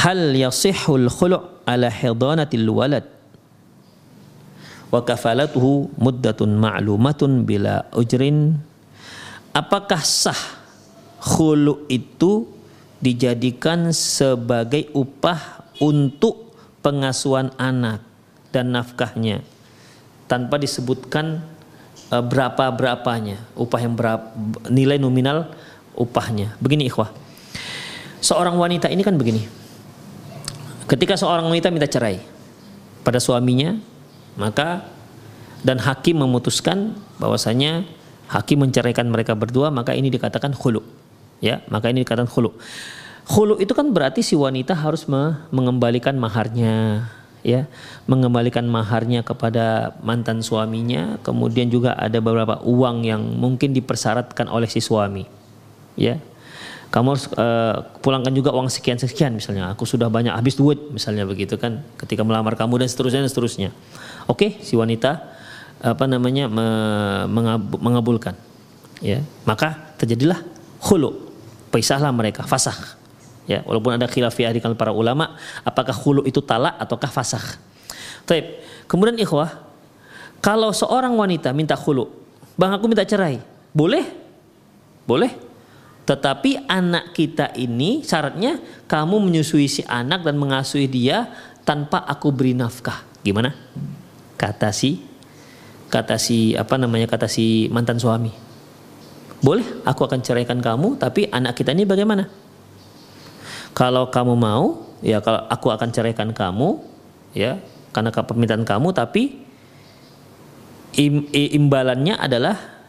Hal yasihul khulu' ala hidanatil walad? Wa kafalatuhu muddatun ma'lumatun bila ujrin. Apakah sah khulu itu dijadikan sebagai upah untuk pengasuhan anak dan nafkahnya? Tanpa disebutkan uh, berapa-berapanya upah yang berapa nilai nominal upahnya. Begini ikhwah. Seorang wanita ini kan begini ketika seorang wanita minta cerai pada suaminya maka dan hakim memutuskan bahwasanya hakim menceraikan mereka berdua maka ini dikatakan khulu ya maka ini dikatakan khulu. Khulu itu kan berarti si wanita harus mengembalikan maharnya ya mengembalikan maharnya kepada mantan suaminya kemudian juga ada beberapa uang yang mungkin dipersyaratkan oleh si suami ya kamu harus uh, pulangkan juga uang sekian sekian misalnya. Aku sudah banyak habis duit misalnya begitu kan ketika melamar kamu dan seterusnya dan seterusnya. Oke si wanita apa namanya me, mengabulkan. Ya maka terjadilah hulu pisahlah mereka fasah ya walaupun ada khilafiyah di kalangan para ulama apakah hulu itu talak ataukah fasah Taib. kemudian ikhwah kalau seorang wanita minta hulu bang aku minta cerai boleh? Boleh tetapi anak kita ini syaratnya kamu menyusui si anak dan mengasuhi dia tanpa aku beri nafkah. Gimana? Kata si kata si apa namanya kata si mantan suami. Boleh, aku akan ceraikan kamu, tapi anak kita ini bagaimana? Kalau kamu mau, ya kalau aku akan ceraikan kamu, ya karena permintaan kamu, tapi im, imbalannya adalah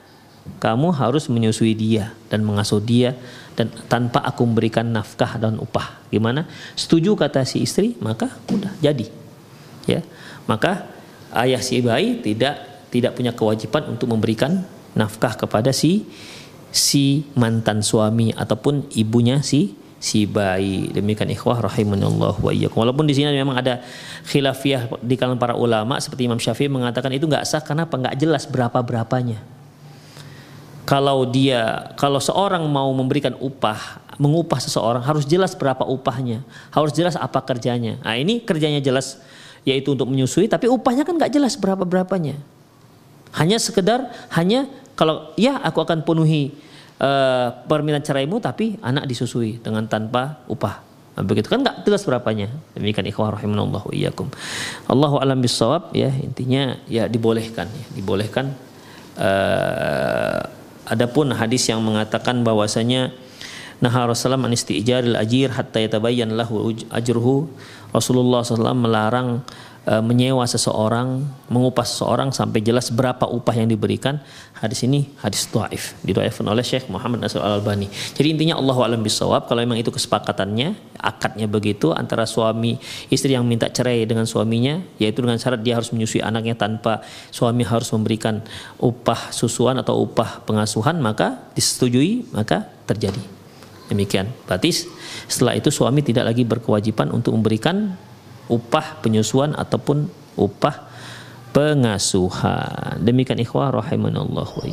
kamu harus menyusui dia dan mengasuh dia dan tanpa aku memberikan nafkah dan upah. Gimana? Setuju kata si istri, maka udah jadi. Ya. Maka ayah si bayi tidak tidak punya kewajiban untuk memberikan nafkah kepada si si mantan suami ataupun ibunya si si bayi. Demikian ikhwah rahimanallah wa iyyakum. Walaupun di sini memang ada khilafiyah di kalangan para ulama seperti Imam Syafi'i mengatakan itu nggak sah karena apa? nggak jelas berapa-berapanya kalau dia kalau seorang mau memberikan upah mengupah seseorang harus jelas berapa upahnya. Harus jelas apa kerjanya. Nah ini kerjanya jelas yaitu untuk menyusui tapi upahnya kan nggak jelas berapa berapanya hanya sekedar hanya kalau ya aku akan penuhi uh, permintaan ceraimu tapi anak disusui dengan tanpa upah. Nah, begitu. Kan nggak jelas berapanya. Demikian ikhwah iyyakum. Allahu alam bisawab ya intinya ya dibolehkan ya dibolehkan uh, Adapun hadis yang mengatakan bahwasanya nah Rasulullah an istijaril ajir hatta yatabayyan lahu ajruhu Rasulullah SAW melarang e, menyewa seseorang, mengupah seseorang sampai jelas berapa upah yang diberikan. Hadis ini hadis dhaif, didhaifkan oleh Syekh Muhammad Nasir Al-Albani. Jadi intinya Allah alam bisawab kalau memang itu kesepakatannya, akadnya begitu antara suami istri yang minta cerai dengan suaminya, yaitu dengan syarat dia harus menyusui anaknya tanpa suami harus memberikan upah susuan atau upah pengasuhan, maka disetujui, maka terjadi. Demikian. Berarti setelah itu suami tidak lagi berkewajiban untuk memberikan upah penyusuan ataupun upah pengasuhan. Demikian ikhwah rahimanallahu wa